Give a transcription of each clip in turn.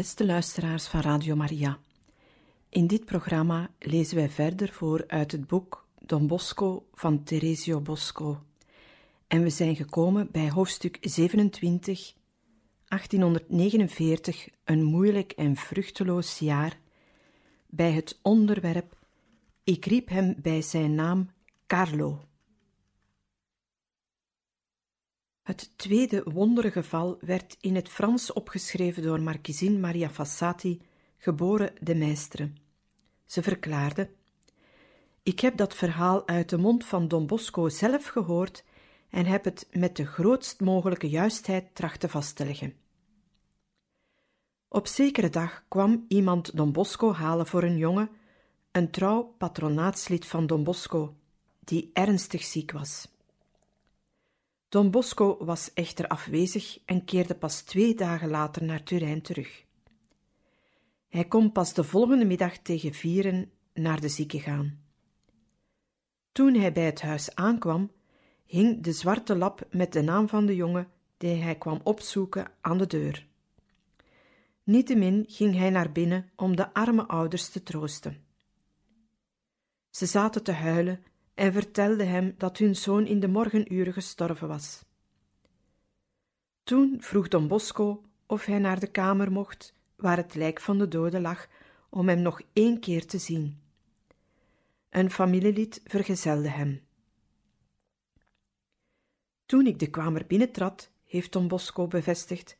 Beste luisteraars van Radio Maria, in dit programma lezen wij verder voor uit het boek Don Bosco van Teresio Bosco. En we zijn gekomen bij hoofdstuk 27, 1849, een moeilijk en vruchteloos jaar, bij het onderwerp Ik riep hem bij zijn naam Carlo. Het tweede wondergeval werd in het Frans opgeschreven door Marquisin Maria Fassati, geboren de Meistre. Ze verklaarde: Ik heb dat verhaal uit de mond van Don Bosco zelf gehoord en heb het met de grootst mogelijke juistheid trachten vast te leggen. Op zekere dag kwam iemand Don Bosco halen voor een jongen, een trouw patronaatslid van Don Bosco, die ernstig ziek was. Don Bosco was echter afwezig en keerde pas twee dagen later naar Turijn terug. Hij kon pas de volgende middag tegen vieren naar de zieke gaan. Toen hij bij het huis aankwam, hing de zwarte lap met de naam van de jongen die hij kwam opzoeken aan de deur. Niettemin ging hij naar binnen om de arme ouders te troosten. Ze zaten te huilen en vertelde hem dat hun zoon in de morgenuren gestorven was. Toen vroeg Don Bosco of hij naar de kamer mocht waar het lijk van de dode lag, om hem nog één keer te zien. Een familielid vergezelde hem. Toen ik de kamer binnentrad, heeft Don Bosco bevestigd,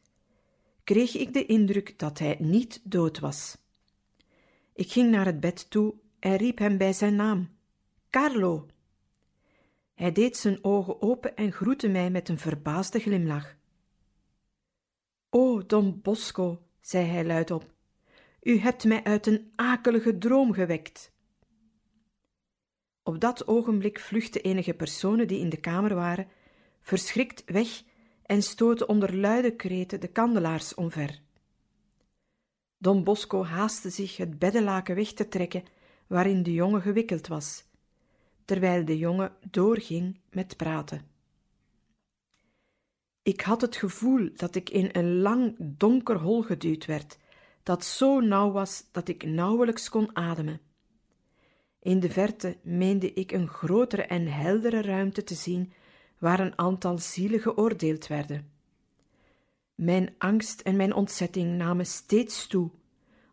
kreeg ik de indruk dat hij niet dood was. Ik ging naar het bed toe en riep hem bij zijn naam. Carlo! Hij deed zijn ogen open en groette mij met een verbaasde glimlach. O, Don Bosco, zei hij luidop, u hebt mij uit een akelige droom gewekt. Op dat ogenblik vluchtten enige personen die in de kamer waren, verschrikt weg en stoten onder luide kreten de kandelaars omver. Don Bosco haastte zich het beddelaken weg te trekken waarin de jongen gewikkeld was terwijl de jongen doorging met praten. Ik had het gevoel dat ik in een lang donker hol geduwd werd, dat zo nauw was dat ik nauwelijks kon ademen. In de verte meende ik een grotere en heldere ruimte te zien, waar een aantal zielen geoordeeld werden. Mijn angst en mijn ontzetting namen steeds toe,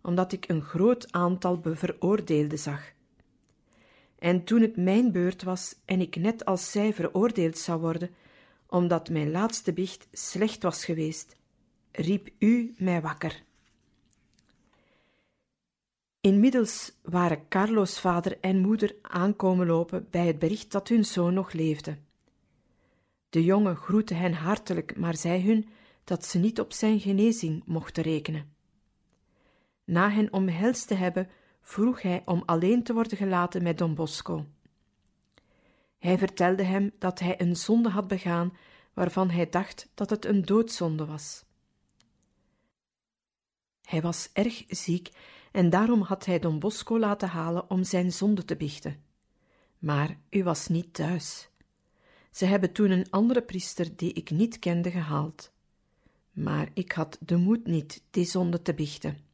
omdat ik een groot aantal veroordeelden zag. En toen het mijn beurt was en ik net als zij veroordeeld zou worden, omdat mijn laatste biecht slecht was geweest, riep u mij wakker. Inmiddels waren Carlo's vader en moeder aankomen lopen bij het bericht dat hun zoon nog leefde. De jongen groette hen hartelijk, maar zei hun dat ze niet op zijn genezing mochten rekenen. Na hen omhelst te hebben, vroeg hij om alleen te worden gelaten met Don Bosco. Hij vertelde hem dat hij een zonde had begaan waarvan hij dacht dat het een doodzonde was. Hij was erg ziek en daarom had hij Don Bosco laten halen om zijn zonde te biechten. Maar u was niet thuis. Ze hebben toen een andere priester die ik niet kende gehaald. Maar ik had de moed niet die zonde te biechten.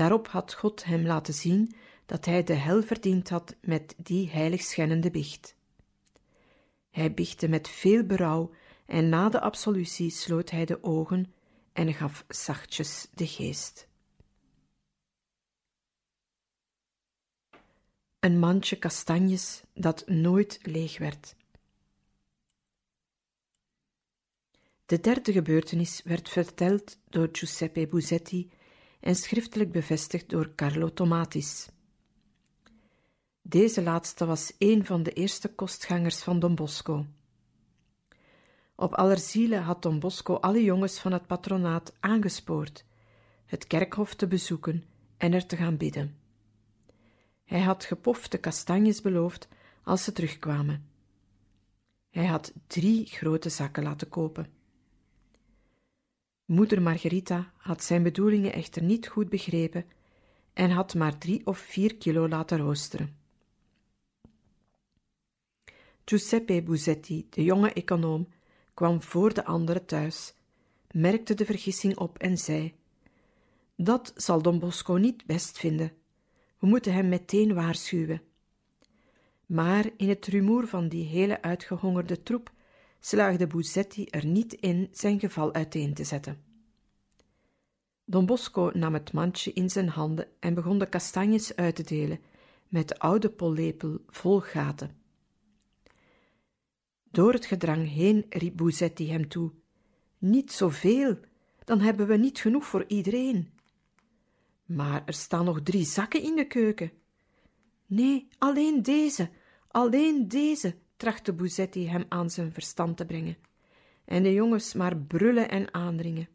Daarop had God hem laten zien dat hij de hel verdiend had met die heiligschennende biecht. Hij biechtte met veel berouw en na de absolutie sloot hij de ogen en gaf zachtjes de geest. Een mandje kastanjes dat nooit leeg werd. De derde gebeurtenis werd verteld door Giuseppe Buzetti en schriftelijk bevestigd door Carlo Tomatis. Deze laatste was een van de eerste kostgangers van Don Bosco. Op Allerzielen had Don Bosco alle jongens van het patronaat aangespoord het kerkhof te bezoeken en er te gaan bidden. Hij had gepofte kastanjes beloofd als ze terugkwamen. Hij had drie grote zakken laten kopen. Moeder Margarita had zijn bedoelingen echter niet goed begrepen en had maar drie of vier kilo laten roosteren. Giuseppe Buzetti, de jonge econoom, kwam voor de anderen thuis, merkte de vergissing op en zei: Dat zal Don Bosco niet best vinden. We moeten hem meteen waarschuwen. Maar in het rumoer van die hele uitgehongerde troep slaagde Buzetti er niet in zijn geval uiteen te zetten. Don Bosco nam het mandje in zijn handen en begon de kastanjes uit te delen met de oude pollepel vol gaten. Door het gedrang heen riep Buzetti hem toe: Niet zoveel, dan hebben we niet genoeg voor iedereen. Maar er staan nog drie zakken in de keuken. Nee, alleen deze, alleen deze, trachtte Buzetti hem aan zijn verstand te brengen. En de jongens maar brullen en aandringen.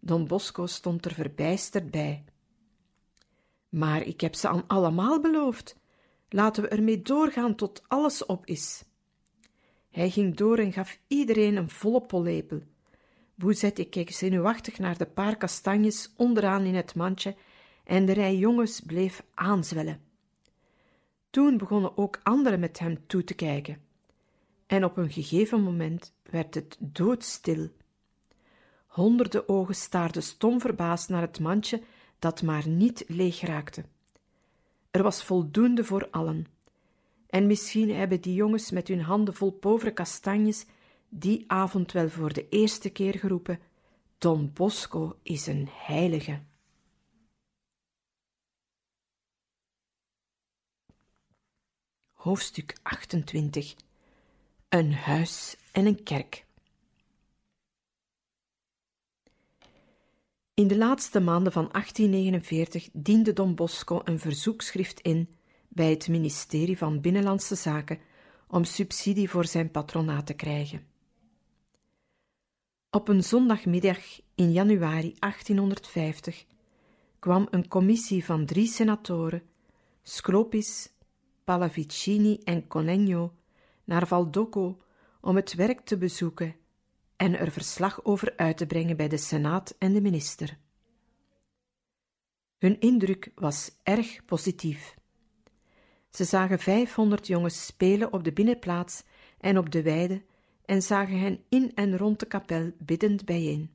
Don Bosco stond er verbijsterd bij. Maar ik heb ze aan allemaal beloofd. Laten we ermee doorgaan tot alles op is. Hij ging door en gaf iedereen een volle pollepel. Bouzette keek zenuwachtig naar de paar kastanjes onderaan in het mandje en de rij jongens bleef aanzwellen. Toen begonnen ook anderen met hem toe te kijken. En op een gegeven moment werd het doodstil. Honderden ogen staarden stom verbaasd naar het mandje dat maar niet leeg raakte. Er was voldoende voor allen. En misschien hebben die jongens met hun handen vol povere kastanjes die avond wel voor de eerste keer geroepen: Don Bosco is een heilige. Hoofdstuk 28 Een huis en een kerk. In de laatste maanden van 1849 diende Don Bosco een verzoekschrift in bij het ministerie van Binnenlandse Zaken om subsidie voor zijn patronaat te krijgen. Op een zondagmiddag in januari 1850 kwam een commissie van drie senatoren, Sclopis, Pallavicini en Conegno, naar Valdocco om het werk te bezoeken en er verslag over uit te brengen bij de Senaat en de minister. Hun indruk was erg positief. Ze zagen vijfhonderd jongens spelen op de binnenplaats en op de weide en zagen hen in en rond de kapel biddend bijeen.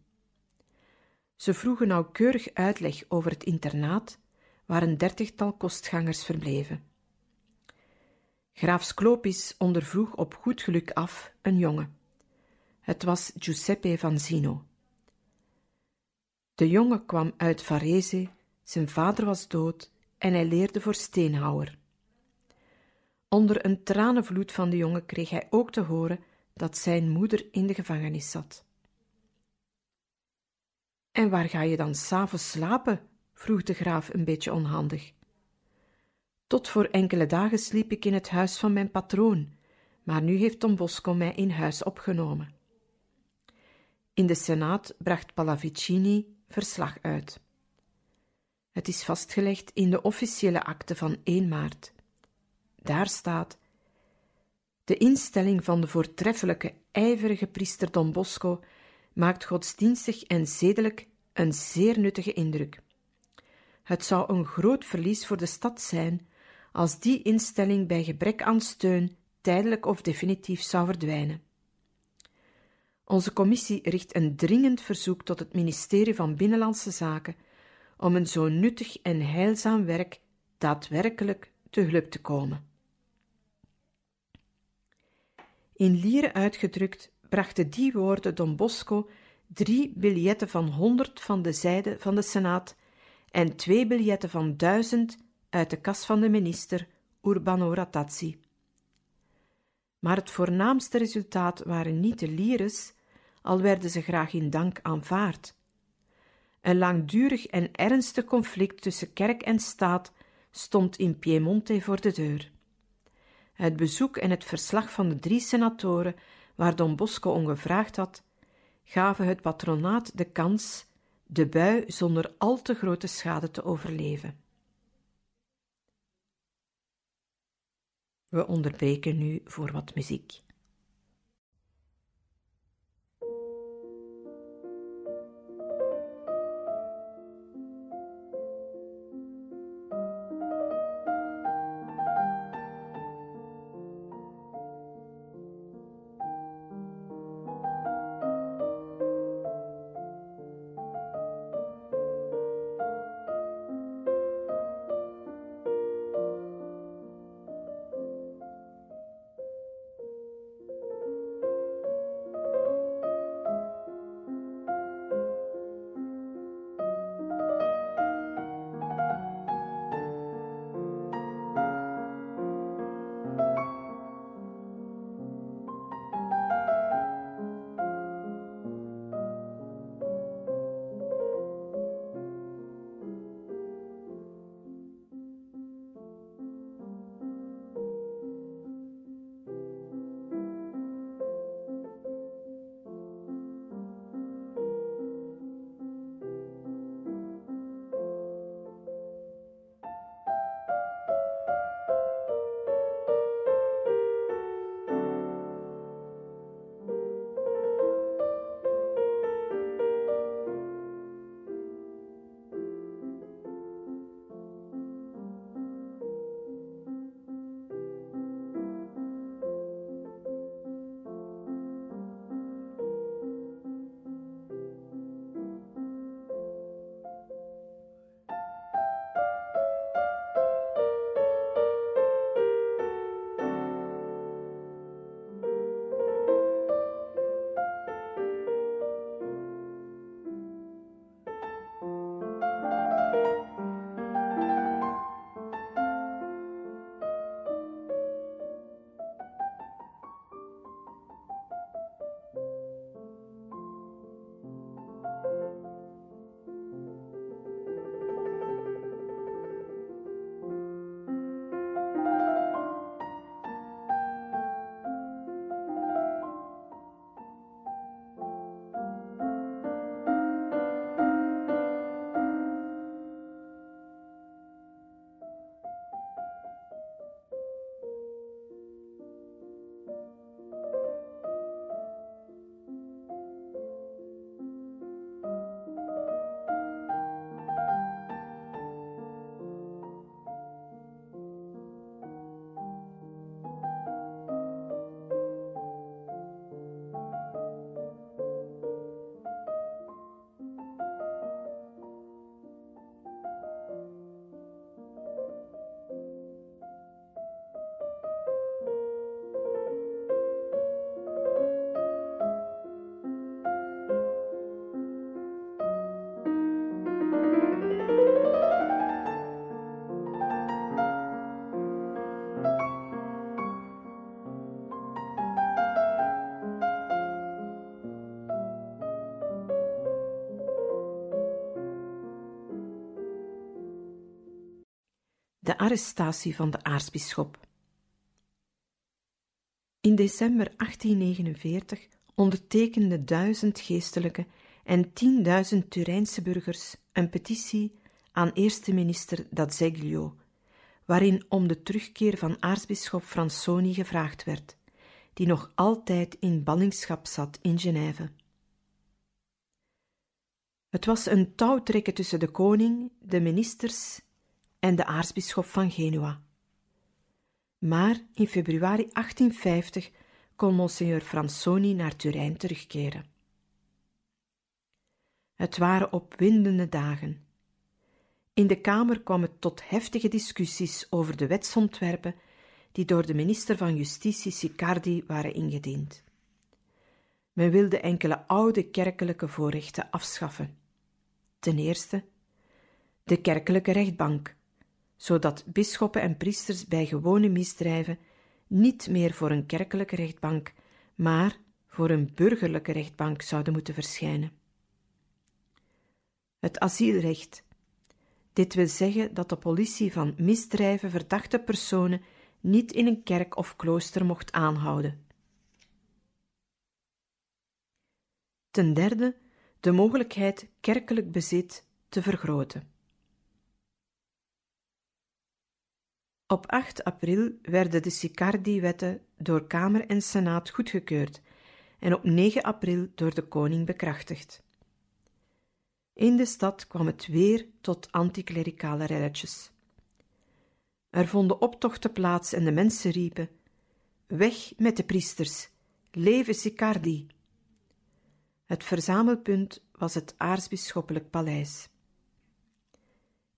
Ze vroegen nauwkeurig uitleg over het internaat, waar een dertigtal kostgangers verbleven. Graaf Sclopis ondervroeg op goed geluk af een jongen. Het was Giuseppe Vanzino. De jongen kwam uit Varese, zijn vader was dood en hij leerde voor steenhouwer. Onder een tranenvloed van de jongen kreeg hij ook te horen dat zijn moeder in de gevangenis zat. En waar ga je dan s'avonds slapen? vroeg de graaf een beetje onhandig. Tot voor enkele dagen sliep ik in het huis van mijn patroon, maar nu heeft Don Bosco mij in huis opgenomen. In de Senaat bracht Pallavicini verslag uit. Het is vastgelegd in de officiële akte van 1 maart. Daar staat: De instelling van de voortreffelijke, ijverige priester Don Bosco maakt godsdienstig en zedelijk een zeer nuttige indruk. Het zou een groot verlies voor de stad zijn als die instelling bij gebrek aan steun tijdelijk of definitief zou verdwijnen. Onze commissie richt een dringend verzoek tot het ministerie van Binnenlandse Zaken om een zo nuttig en heilzaam werk daadwerkelijk te hulp te komen. In lieren uitgedrukt brachten die woorden Don Bosco drie biljetten van honderd van de zijde van de Senaat en twee biljetten van duizend uit de kas van de minister Urbano Ratazzi. Maar het voornaamste resultaat waren niet de lires, al werden ze graag in dank aanvaard. Een langdurig en ernstig conflict tussen kerk en staat stond in Piemonte voor de deur. Het bezoek en het verslag van de drie senatoren, waar Don Bosco om gevraagd had, gaven het patronaat de kans de bui zonder al te grote schade te overleven. We onderbreken nu voor wat muziek. Arrestatie van de aartsbisschop. In december 1849 ondertekenden duizend geestelijke en tienduizend Turijnse burgers een petitie aan eerste minister D'Azeglio, waarin om de terugkeer van aartsbisschop Fransoni gevraagd werd, die nog altijd in ballingschap zat in Genève. Het was een touwtrekken tussen de koning, de ministers en de aartsbisschop van Genua. Maar in februari 1850 kon Monseigneur Fransoni naar Turijn terugkeren. Het waren opwindende dagen. In de Kamer kwam het tot heftige discussies over de wetsontwerpen die door de minister van Justitie Sicardi waren ingediend. Men wilde enkele oude kerkelijke voorrechten afschaffen. Ten eerste de kerkelijke rechtbank, zodat bisschoppen en priesters bij gewone misdrijven niet meer voor een kerkelijke rechtbank, maar voor een burgerlijke rechtbank zouden moeten verschijnen. Het asielrecht, Dit wil zeggen dat de politie van misdrijven verdachte personen niet in een kerk of klooster mocht aanhouden. Ten derde, de mogelijkheid kerkelijk bezit te vergroten. Op 8 april werden de Sicardi-wetten door Kamer en Senaat goedgekeurd en op 9 april door de koning bekrachtigd. In de stad kwam het weer tot anticlericale relletjes. Er vonden optochten plaats en de mensen riepen: Weg met de priesters, leven Sicardi! Het verzamelpunt was het aartsbisschoppelijk paleis.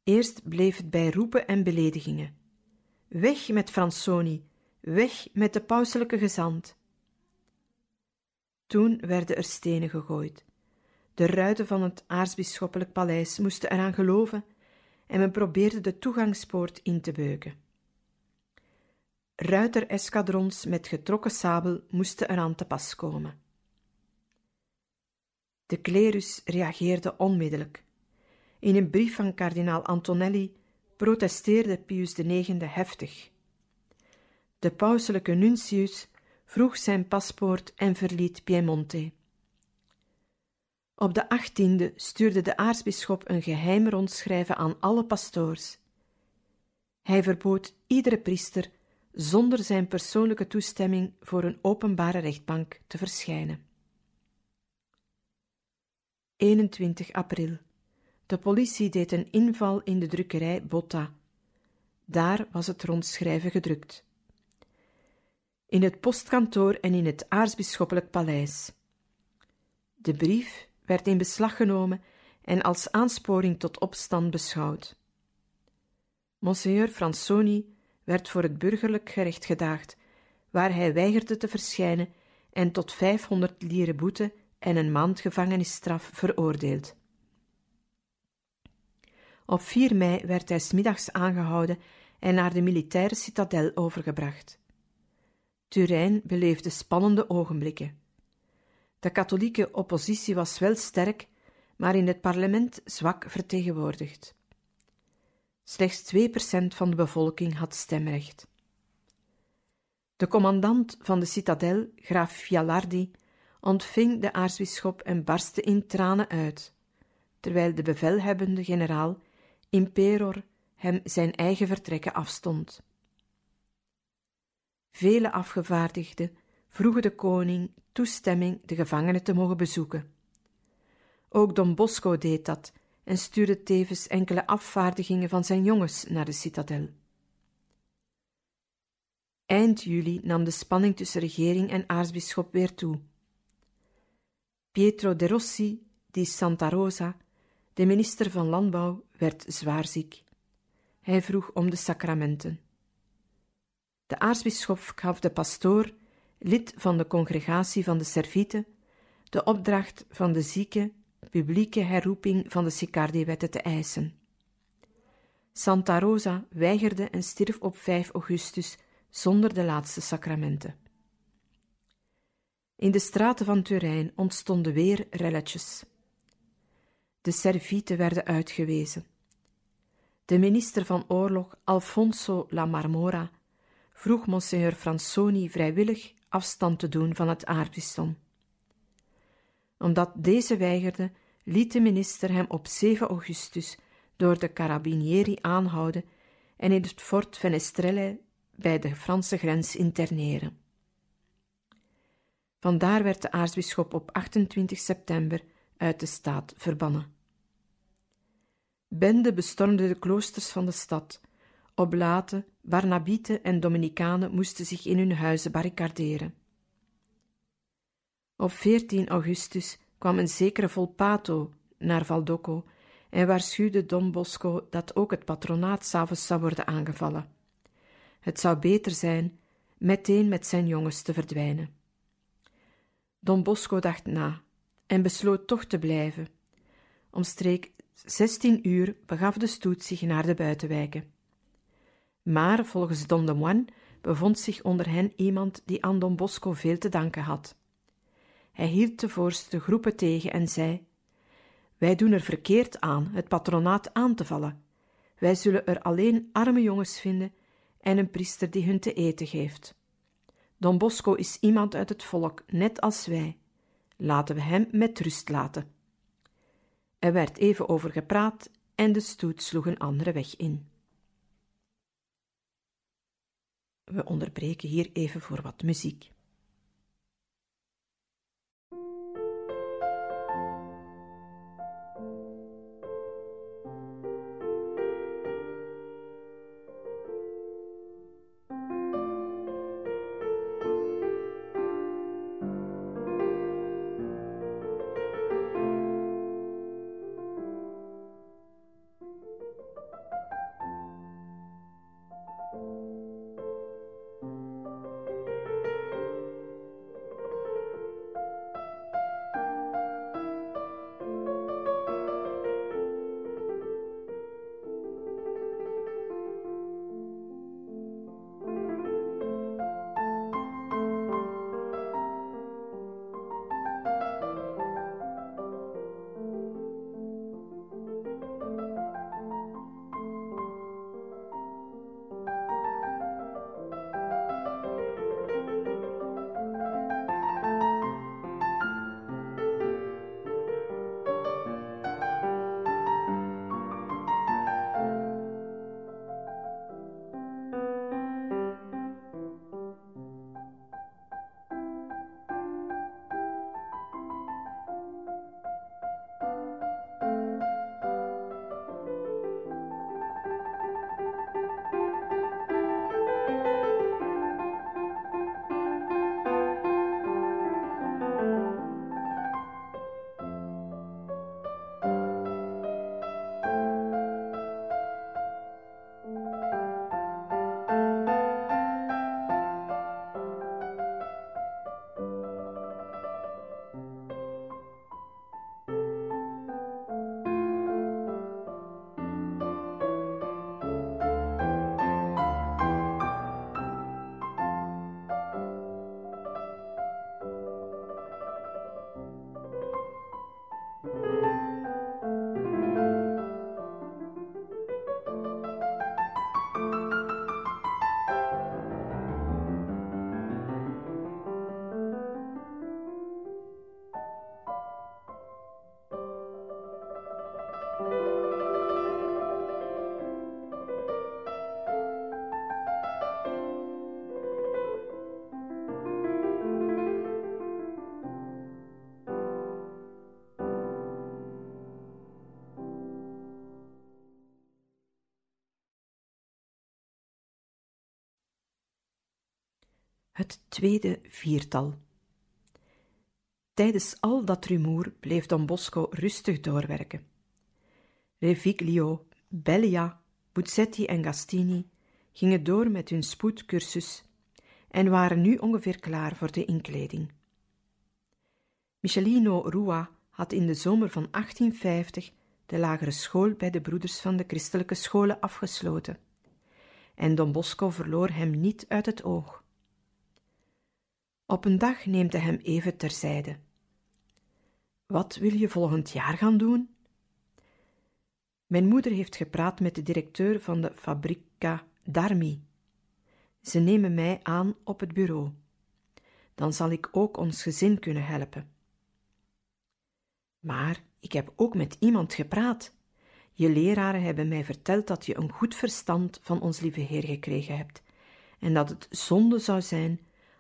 Eerst bleef het bij roepen en beledigingen. Weg met Fransoni, weg met de pauselijke gezant. Toen werden er stenen gegooid. De ruiten van het aartsbisschoppelijk paleis moesten eraan geloven en men probeerde de toegangspoort in te beuken. Ruitereskadrons met getrokken sabel moesten eraan te pas komen. De klerus reageerde onmiddellijk. In een brief van kardinaal Antonelli protesteerde Pius IX heftig. De pauselijke nuntius vroeg zijn paspoort en verliet Piemonte. Op de achttiende stuurde de aartsbisschop een geheim rondschrijven aan alle pastoors. Hij verbood iedere priester zonder zijn persoonlijke toestemming voor een openbare rechtbank te verschijnen. 21 april. De politie deed een inval in de drukkerij Botta. Daar was het rondschrijven gedrukt. In het postkantoor en in het aartsbisschoppelijk paleis. De brief werd in beslag genomen en als aansporing tot opstand beschouwd. Monseigneur Fransoni werd voor het burgerlijk gerecht gedaagd, waar hij weigerde te verschijnen en tot 500 lire boete en een maand gevangenisstraf veroordeeld. Op 4 mei werd hij smiddags aangehouden en naar de militaire citadel overgebracht. Turijn beleefde spannende ogenblikken. De katholieke oppositie was wel sterk, maar in het parlement zwak vertegenwoordigd. Slechts 2% van de bevolking had stemrecht. De commandant van de citadel, graaf Fialardi, ontving de aartsbisschop en barstte in tranen uit, terwijl de bevelhebbende generaal Imperor hem zijn eigen vertrekken afstond. Vele afgevaardigden vroegen de koning toestemming de gevangenen te mogen bezoeken. Ook Don Bosco deed dat en stuurde tevens enkele afvaardigingen van zijn jongens naar de citadel. Eind juli nam de spanning tussen regering en aartsbisschop weer toe. Pietro de Rossi di Santa Rosa, de minister van Landbouw, werd zwaar ziek. Hij vroeg om de sacramenten. De aartsbisschop gaf de pastoor, lid van de congregatie van de Servieten, de opdracht van de zieke publieke herroeping van de Sicardi-wetten te eisen. Santa Rosa weigerde en stierf op 5 augustus zonder de laatste sacramenten. In de straten van Turijn ontstonden weer relletjes. De servieten werden uitgewezen. De minister van Oorlog, Alfonso La Marmora, vroeg Monseigneur Fransoni vrijwillig afstand te doen van het aardbisdom. Omdat deze weigerde, liet de minister hem op 7 augustus door de carabinieri aanhouden en in het fort Fenestrelle bij de Franse grens interneren. Vandaar werd de aartsbisschop op 28 september uit de staat verbannen. Benden bestormden de kloosters van de stad. Oblaten, Barnabieten en Dominicanen moesten zich in hun huizen barricaderen. Op 14 augustus kwam een zekere Volpato naar Valdocco en waarschuwde Don Bosco dat ook het patronaat s'avonds zou worden aangevallen. Het zou beter zijn meteen met zijn jongens te verdwijnen. Don Bosco dacht na en besloot toch te blijven. Omstreek zestien uur begaf de stoet zich naar de buitenwijken. Maar volgens Don de Moine bevond zich onder hen iemand die aan Don Bosco veel te danken had. Hij hield de voorste groepen tegen en zei: Wij doen er verkeerd aan het patronaat aan te vallen. Wij zullen er alleen arme jongens vinden en een priester die hun te eten geeft. Don Bosco is iemand uit het volk, net als wij. Laten we hem met rust laten. Er werd even over gepraat en de stoet sloeg een andere weg in. We onderbreken hier even voor wat muziek. Het tweede viertal. Tijdens al dat rumoer bleef Don Bosco rustig doorwerken. Reviglio, Bellia, Buzzetti en Gastini gingen door met hun spoedcursus en waren nu ongeveer klaar voor de inkleding. Michelino Rua had in de zomer van 1850 de lagere school bij de broeders van de christelijke scholen afgesloten, en Don Bosco verloor hem niet uit het oog. Op een dag neemt hij hem even terzijde. Wat wil je volgend jaar gaan doen? Mijn moeder heeft gepraat met de directeur van de Fabrica d'Armi. Ze nemen mij aan op het bureau. Dan zal ik ook ons gezin kunnen helpen. Maar ik heb ook met iemand gepraat. Je leraren hebben mij verteld dat je een goed verstand van ons lieve Heer gekregen hebt en dat het zonde zou zijn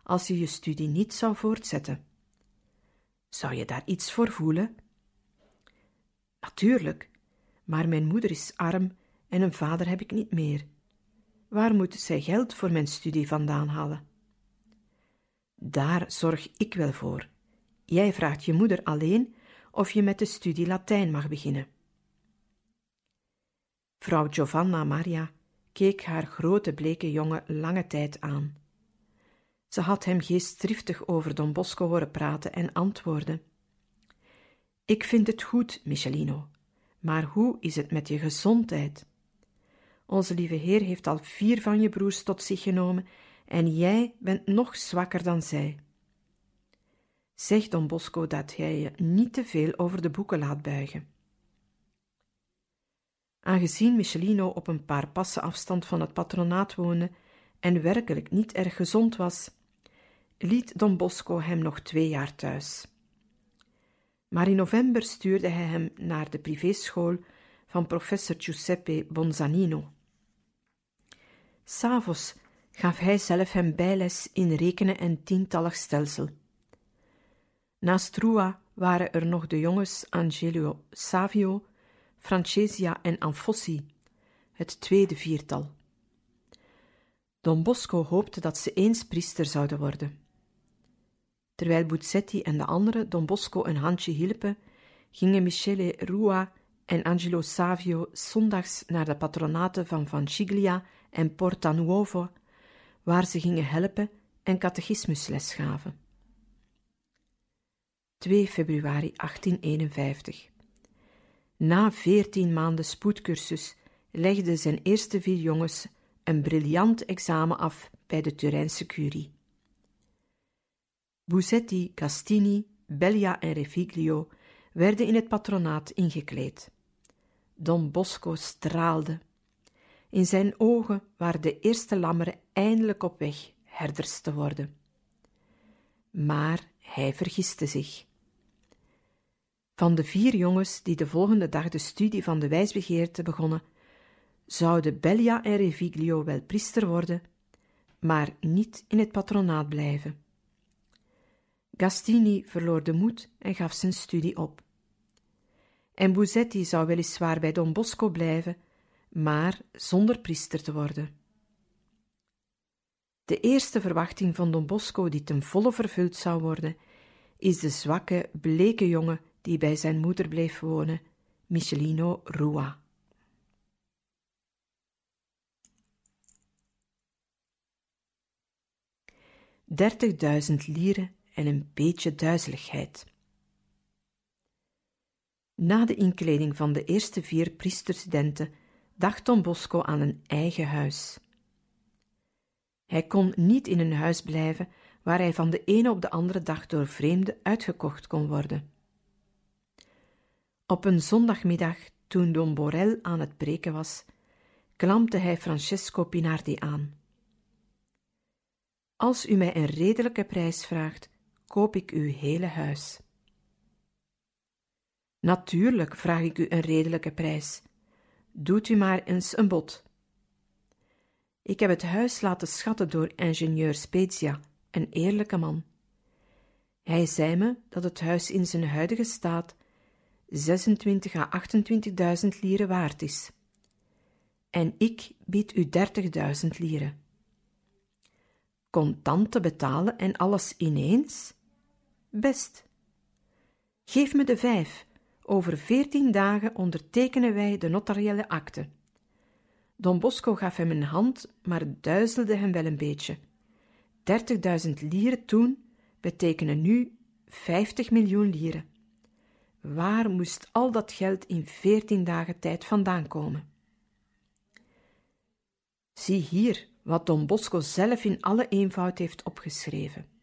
als je je studie niet zou voortzetten. Zou je daar iets voor voelen? Natuurlijk, maar mijn moeder is arm en een vader heb ik niet meer. Waar moet zij geld voor mijn studie vandaan halen? Daar zorg ik wel voor. Jij vraagt je moeder alleen of je met de studie Latijn mag beginnen. Vrouw Giovanna Maria keek haar grote bleke jongen lange tijd aan. Ze had hem geestdriftig over Don Bosco horen praten en antwoordde: Ik vind het goed, Michelino, maar hoe is het met je gezondheid? Onze lieve Heer heeft al vier van je broers tot zich genomen en jij bent nog zwakker dan zij. Zeg Don Bosco dat jij je niet te veel over de boeken laat buigen. aangezien Michelino op een paar passen afstand van het patronaat woonde en werkelijk niet erg gezond was, liet Don Bosco hem nog twee jaar thuis. Maar in november stuurde hij hem naar de privéschool van professor Giuseppe Bonzanino. S'avonds gaf hij zelf hem bijles in rekenen en tientallig stelsel. Naast Rua waren er nog de jongens Angelo Savio, Francesia en Anfossi, het tweede viertal. Don Bosco hoopte dat ze eens priester zouden worden. Terwijl Buzzetti en de anderen Don Bosco een handje hielpen, gingen Michele Rua en Angelo Savio zondags naar de patronaten van Vanciglia en Porta Nuovo, waar ze gingen helpen en catechismusles gaven. 2 februari 1851 Na veertien maanden spoedcursus legden zijn eerste vier jongens een briljant examen af bij de Turijnse curie. Busetti, Castini, Bellia en Refiglio werden in het patronaat ingekleed. Don Bosco straalde. In zijn ogen waren de eerste lammeren eindelijk op weg herders te worden. Maar hij vergiste zich. Van de vier jongens die de volgende dag de studie van de wijsbegeerte begonnen, zouden Bellia en Reviglio wel priester worden, maar niet in het patronaat blijven. Gastini verloor de moed en gaf zijn studie op. En Buzetti zou weliswaar bij Don Bosco blijven, maar zonder priester te worden. De eerste verwachting van Don Bosco die ten volle vervuld zou worden, is de zwakke, bleke jongen die bij zijn moeder bleef wonen, Michelino Rua. Dertigduizend lieren en een beetje duizeligheid. Na de inkleding van de eerste vier priesterstudenten dacht Don Bosco aan een eigen huis. Hij kon niet in een huis blijven waar hij van de ene op de andere dag door vreemden uitgekocht kon worden. Op een zondagmiddag, toen Don Borel aan het breken was, klampte hij Francesco Pinardi aan. Als u mij een redelijke prijs vraagt, koop ik uw hele huis. Natuurlijk vraag ik u een redelijke prijs. Doet u maar eens een bod. Ik heb het huis laten schatten door ingenieur Spezia, een eerlijke man. Hij zei me dat het huis in zijn huidige staat 26 à 28.000 lieren waard is. En ik bied u 30.000 lieren. Contant te betalen en alles ineens? Best. Geef me de vijf. Over veertien dagen ondertekenen wij de notariële akte. Don Bosco gaf hem een hand, maar het duizelde hem wel een beetje. Dertigduizend lieren toen betekenen nu vijftig miljoen lieren. Waar moest al dat geld in veertien dagen tijd vandaan komen? Zie hier wat Don Bosco zelf in alle eenvoud heeft opgeschreven.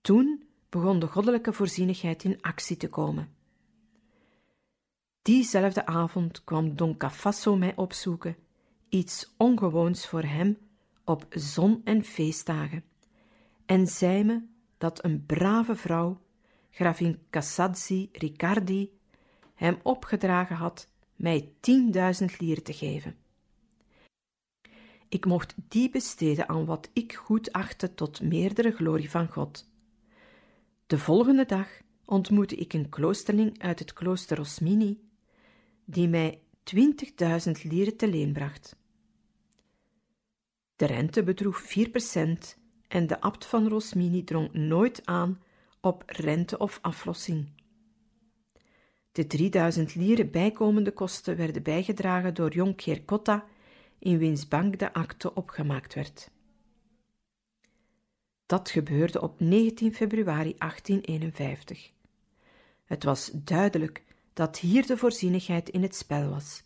Toen begon de goddelijke voorzienigheid in actie te komen. Diezelfde avond kwam Don Cafasso mij opzoeken, iets ongewoons voor hem op zon- en feestdagen, en zei me dat een brave vrouw gravin Cassazzi Riccardi hem opgedragen had mij tienduizend lieren te geven. Ik mocht die besteden aan wat ik goed achtte tot meerdere glorie van God. De volgende dag ontmoette ik een kloosterling uit het klooster Rosmini, die mij twintigduizend lieren te leen bracht. De rente bedroeg vier procent en de abt van Rosmini drong nooit aan op rente of aflossing. De 3000 lieren bijkomende kosten werden bijgedragen door Jonkheer Cotta, in wiens bank de akte opgemaakt werd. Dat gebeurde op 19 februari 1851. Het was duidelijk dat hier de voorzienigheid in het spel was.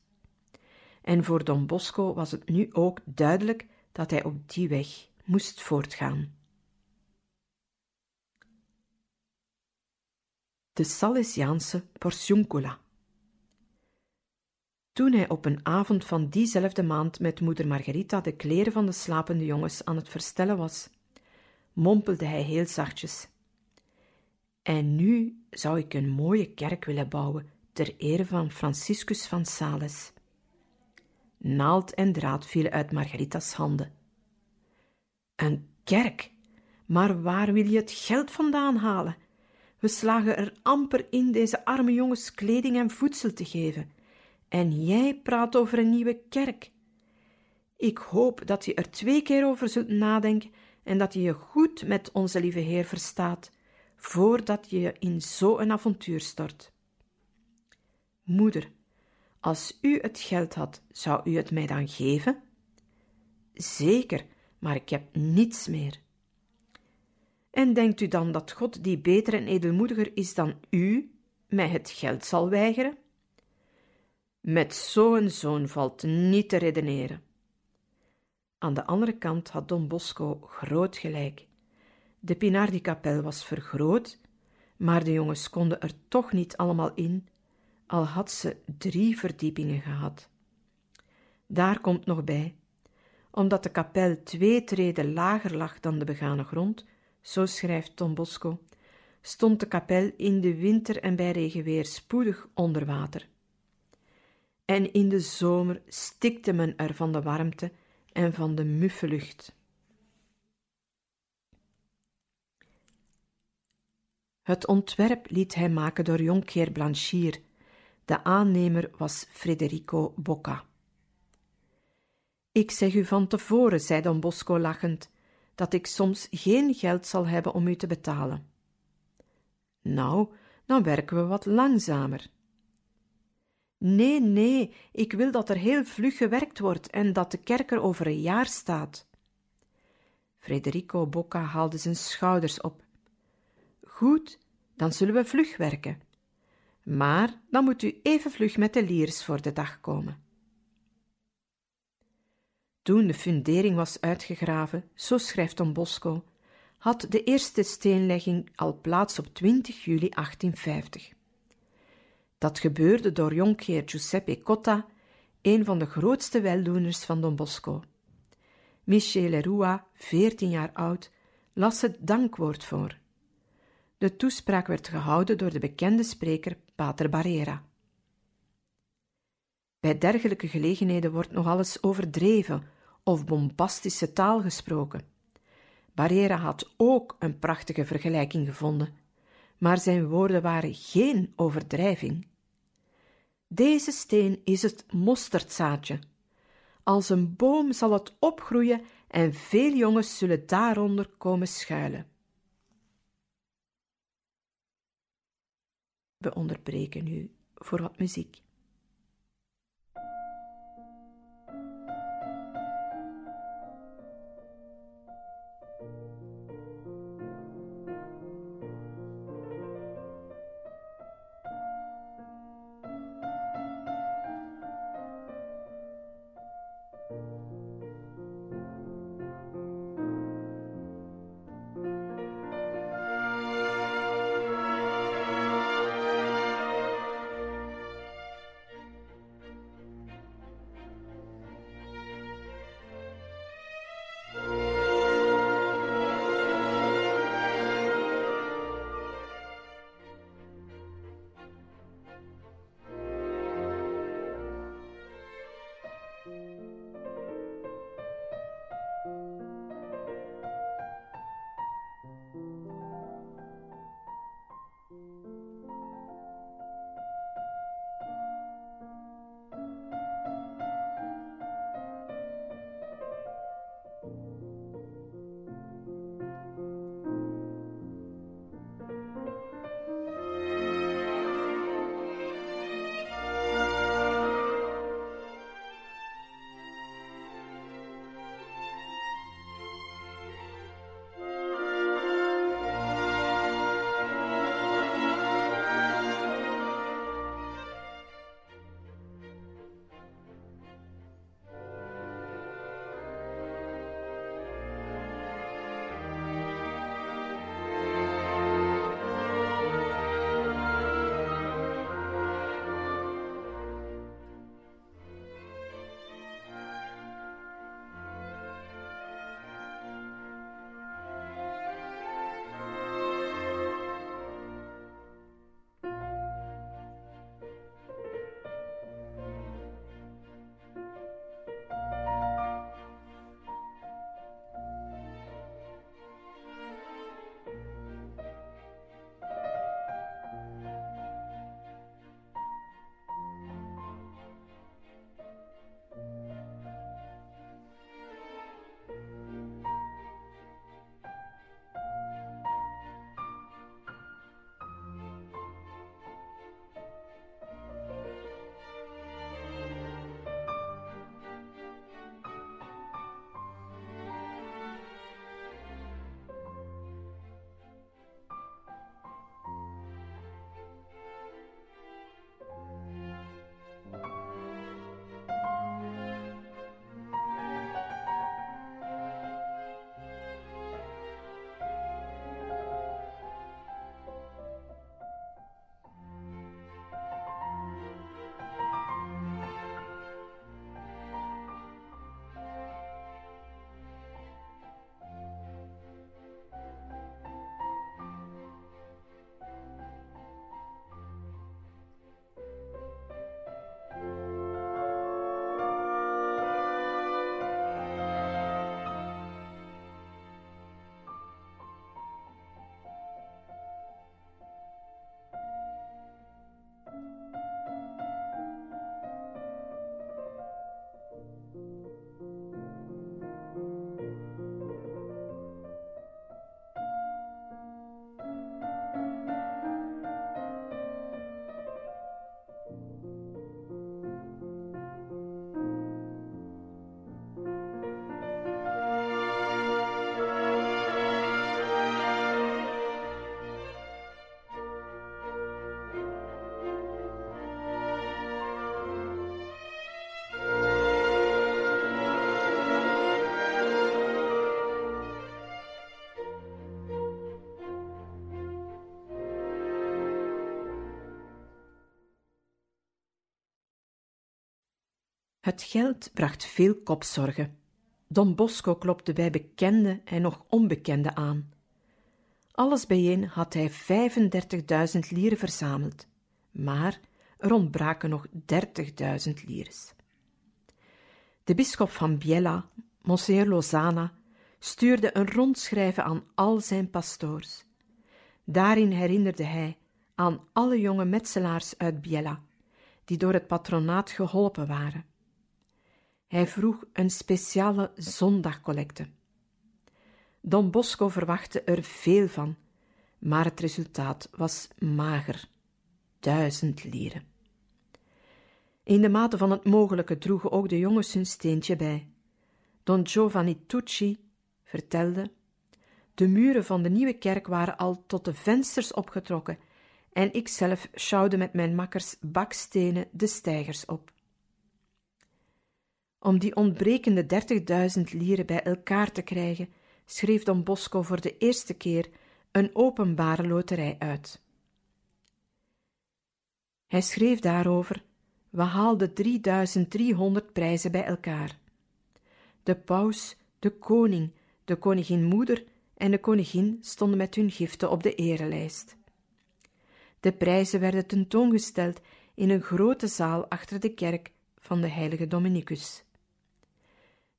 En voor Don Bosco was het nu ook duidelijk dat hij op die weg moest voortgaan. de Salesiaanse Porciuncula. Toen hij op een avond van diezelfde maand met moeder Margarita de kleren van de slapende jongens aan het verstellen was, mompelde hij heel zachtjes: En nu zou ik een mooie kerk willen bouwen ter ere van Franciscus van Sales. Naald en draad vielen uit Margarita's handen. Een kerk? Maar waar wil je het geld vandaan halen? We slagen er amper in deze arme jongens kleding en voedsel te geven. En jij praat over een nieuwe kerk. Ik hoop dat je er twee keer over zult nadenken en dat je je goed met onze lieve Heer verstaat, voordat je je in zo'n avontuur stort. Moeder, als u het geld had, zou u het mij dan geven? Zeker, maar ik heb niets meer. En denkt u dan dat God, die beter en edelmoediger is dan u, mij het geld zal weigeren? Met zo'n zoon valt niet te redeneren. Aan de andere kant had Don Bosco groot gelijk. De Pinardi-kapel was vergroot, maar de jongens konden er toch niet allemaal in, al had ze drie verdiepingen gehad. Daar komt nog bij, omdat de kapel twee treden lager lag dan de begane grond, zo schrijft Don Bosco, stond de kapel in de winter en bij regenweer spoedig onder water. En in de zomer stikte men er van de warmte en van de muffe lucht. Het ontwerp liet hij maken door jonkheer Blanchier. De aannemer was Federico Bocca. Ik zeg u van tevoren, zei Don Bosco lachend, dat ik soms geen geld zal hebben om u te betalen. Nou, dan werken we wat langzamer. Nee, nee, ik wil dat er heel vlug gewerkt wordt en dat de kerk er over een jaar staat. Frederico Bocca haalde zijn schouders op. Goed, dan zullen we vlug werken. Maar dan moet u even vlug met de liers voor de dag komen. Toen de fundering was uitgegraven, zo schrijft Don Bosco, had de eerste steenlegging al plaats op 20 juli 1850. Dat gebeurde door jonkheer Giuseppe Cotta, een van de grootste weldoeners van Don Bosco. Michele Rua, veertien jaar oud, las het dankwoord voor. De toespraak werd gehouden door de bekende spreker Pater Barrera. Bij dergelijke gelegenheden wordt nog alles overdreven of bombastische taal gesproken. Barrera had ook een prachtige vergelijking gevonden, maar zijn woorden waren geen overdrijving. Deze steen is het mosterdzaadje. Als een boom zal het opgroeien en veel jongens zullen daaronder komen schuilen. We onderbreken nu voor wat muziek. Het geld bracht veel kopzorgen. Don Bosco klopte bij bekende en nog onbekende aan. Alles bijeen had hij 35.000 lieren verzameld, maar er ontbraken nog 30.000 lires. De bisschop van Biella, Monsieur Lozana, stuurde een rondschrijven aan al zijn pastoors. Daarin herinnerde hij aan alle jonge metselaars uit Biella, die door het patronaat geholpen waren. Hij vroeg een speciale zondagcollecte. Don Bosco verwachtte er veel van, maar het resultaat was mager: duizend lieren. In de mate van het mogelijke droegen ook de jongens hun steentje bij. Don Giovanni Tucci vertelde: De muren van de nieuwe kerk waren al tot de vensters opgetrokken en ik zelf sjouwde met mijn makkers bakstenen de steigers op. Om die ontbrekende dertigduizend lieren bij elkaar te krijgen, schreef Don Bosco voor de eerste keer een openbare loterij uit. Hij schreef daarover: We haalden 3300 prijzen bij elkaar. De paus, de koning, de koningin moeder en de koningin stonden met hun giften op de erelijst. De prijzen werden tentoongesteld in een grote zaal achter de kerk van de heilige Dominicus.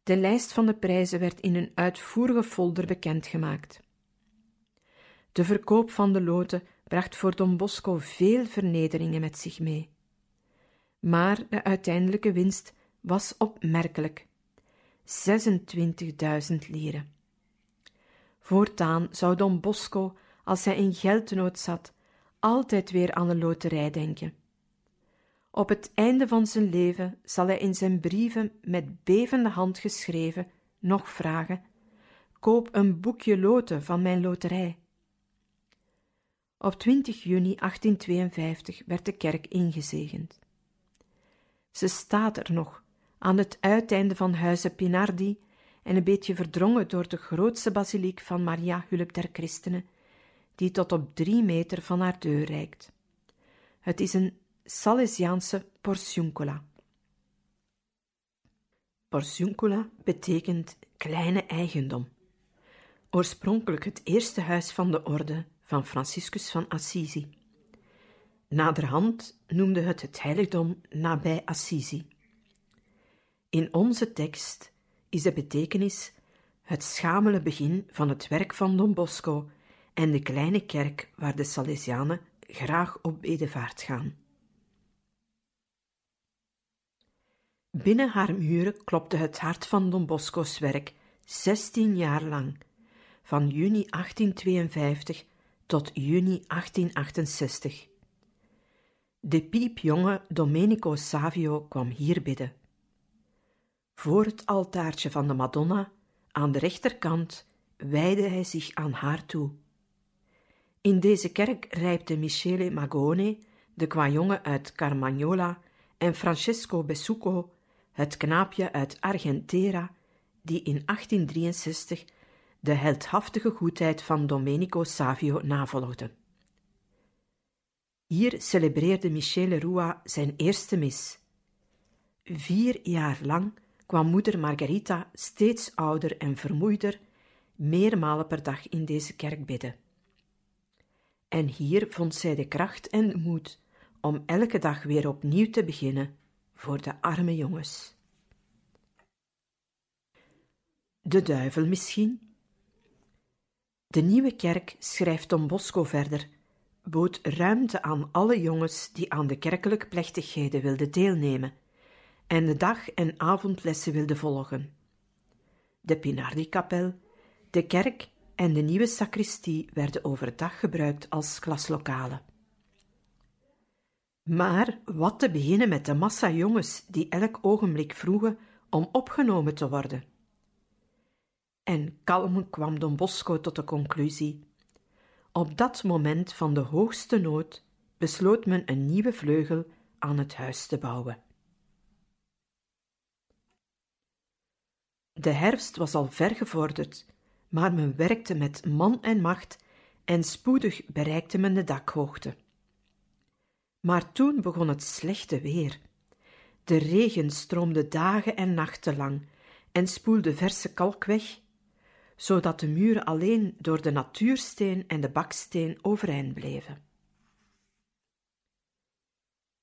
De lijst van de prijzen werd in een uitvoerige folder bekendgemaakt. De verkoop van de loten bracht voor Don Bosco veel vernederingen met zich mee. Maar de uiteindelijke winst was opmerkelijk: 26.000 lieren. Voortaan zou Don Bosco, als hij in geldnood zat, altijd weer aan de loterij denken. Op het einde van zijn leven zal hij in zijn brieven met bevende hand geschreven nog vragen: Koop een boekje loten van mijn loterij. Op 20 juni 1852 werd de kerk ingezegend. Ze staat er nog, aan het uiteinde van huizen Pinardi en een beetje verdrongen door de grootste basiliek van Maria Hulp der Christenen, die tot op drie meter van haar deur reikt. Het is een Salesiaanse porciuncula. Porciuncula betekent kleine eigendom. Oorspronkelijk het eerste huis van de orde van Franciscus van Assisi. Naderhand noemde het het heiligdom nabij Assisi. In onze tekst is de betekenis het schamele begin van het werk van Don Bosco en de kleine kerk waar de Salesianen graag op bedevaart gaan. Binnen haar muren klopte het hart van Don Bosco's werk zestien jaar lang, van juni 1852 tot juni 1868. De piepjonge Domenico Savio kwam hier bidden. Voor het altaartje van de Madonna, aan de rechterkant, wijde hij zich aan haar toe. In deze kerk rijpte Michele Magone, de kwajonge uit Carmagnola, en Francesco Besuco, het knaapje uit Argentera, die in 1863 de heldhaftige goedheid van Domenico Savio navolgde. Hier celebreerde Michele Rua zijn eerste mis. Vier jaar lang kwam moeder Margarita steeds ouder en vermoeider meermalen per dag in deze kerk bidden. En hier vond zij de kracht en moed om elke dag weer opnieuw te beginnen voor de arme jongens. De duivel misschien? De nieuwe kerk, schrijft Don Bosco verder, bood ruimte aan alle jongens die aan de kerkelijke plechtigheden wilden deelnemen en de dag- en avondlessen wilden volgen. De Pinardi-kapel, de kerk en de nieuwe sacristie werden overdag gebruikt als klaslokalen. Maar wat te beginnen met de massa jongens die elk ogenblik vroegen om opgenomen te worden? En kalm kwam Don Bosco tot de conclusie: op dat moment van de hoogste nood besloot men een nieuwe vleugel aan het huis te bouwen. De herfst was al ver gevorderd, maar men werkte met man en macht en spoedig bereikte men de dakhoogte. Maar toen begon het slechte weer. De regen stroomde dagen en nachten lang en spoelde verse kalk weg, zodat de muren alleen door de natuursteen en de baksteen overeind bleven.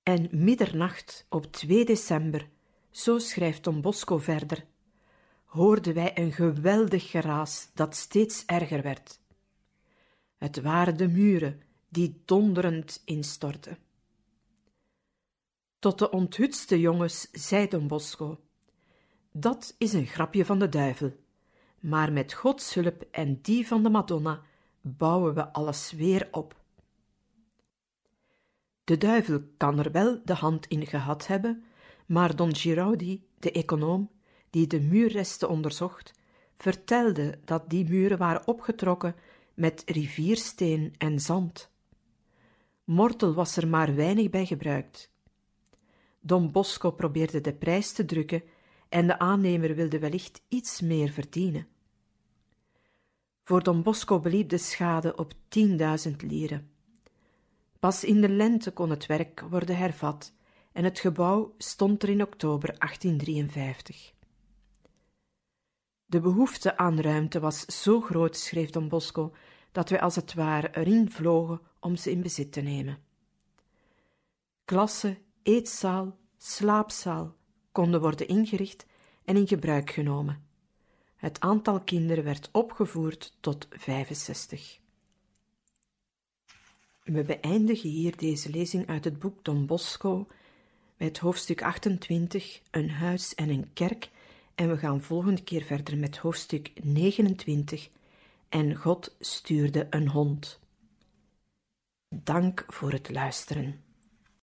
En middernacht op 2 december, zo schrijft Don Bosco verder, hoorden wij een geweldig geraas dat steeds erger werd. Het waren de muren die donderend instortten. Tot de onthutste jongens zei Don Bosco: Dat is een grapje van de duivel, maar met Gods hulp en die van de Madonna bouwen we alles weer op. De duivel kan er wel de hand in gehad hebben, maar Don Giraudi, de econoom, die de muurresten onderzocht, vertelde dat die muren waren opgetrokken met riviersteen en zand. Mortel was er maar weinig bij gebruikt. Don Bosco probeerde de prijs te drukken en de aannemer wilde wellicht iets meer verdienen. Voor Don Bosco beliep de schade op tienduizend lieren. Pas in de lente kon het werk worden hervat en het gebouw stond er in oktober 1853. De behoefte aan ruimte was zo groot, schreef Don Bosco, dat wij als het ware erin vlogen om ze in bezit te nemen. Klasse, eetzaal, slaapzaal konden worden ingericht en in gebruik genomen. Het aantal kinderen werd opgevoerd tot 65. We beëindigen hier deze lezing uit het boek Don Bosco met hoofdstuk 28, een huis en een kerk, en we gaan volgende keer verder met hoofdstuk 29, en God stuurde een hond. Dank voor het luisteren.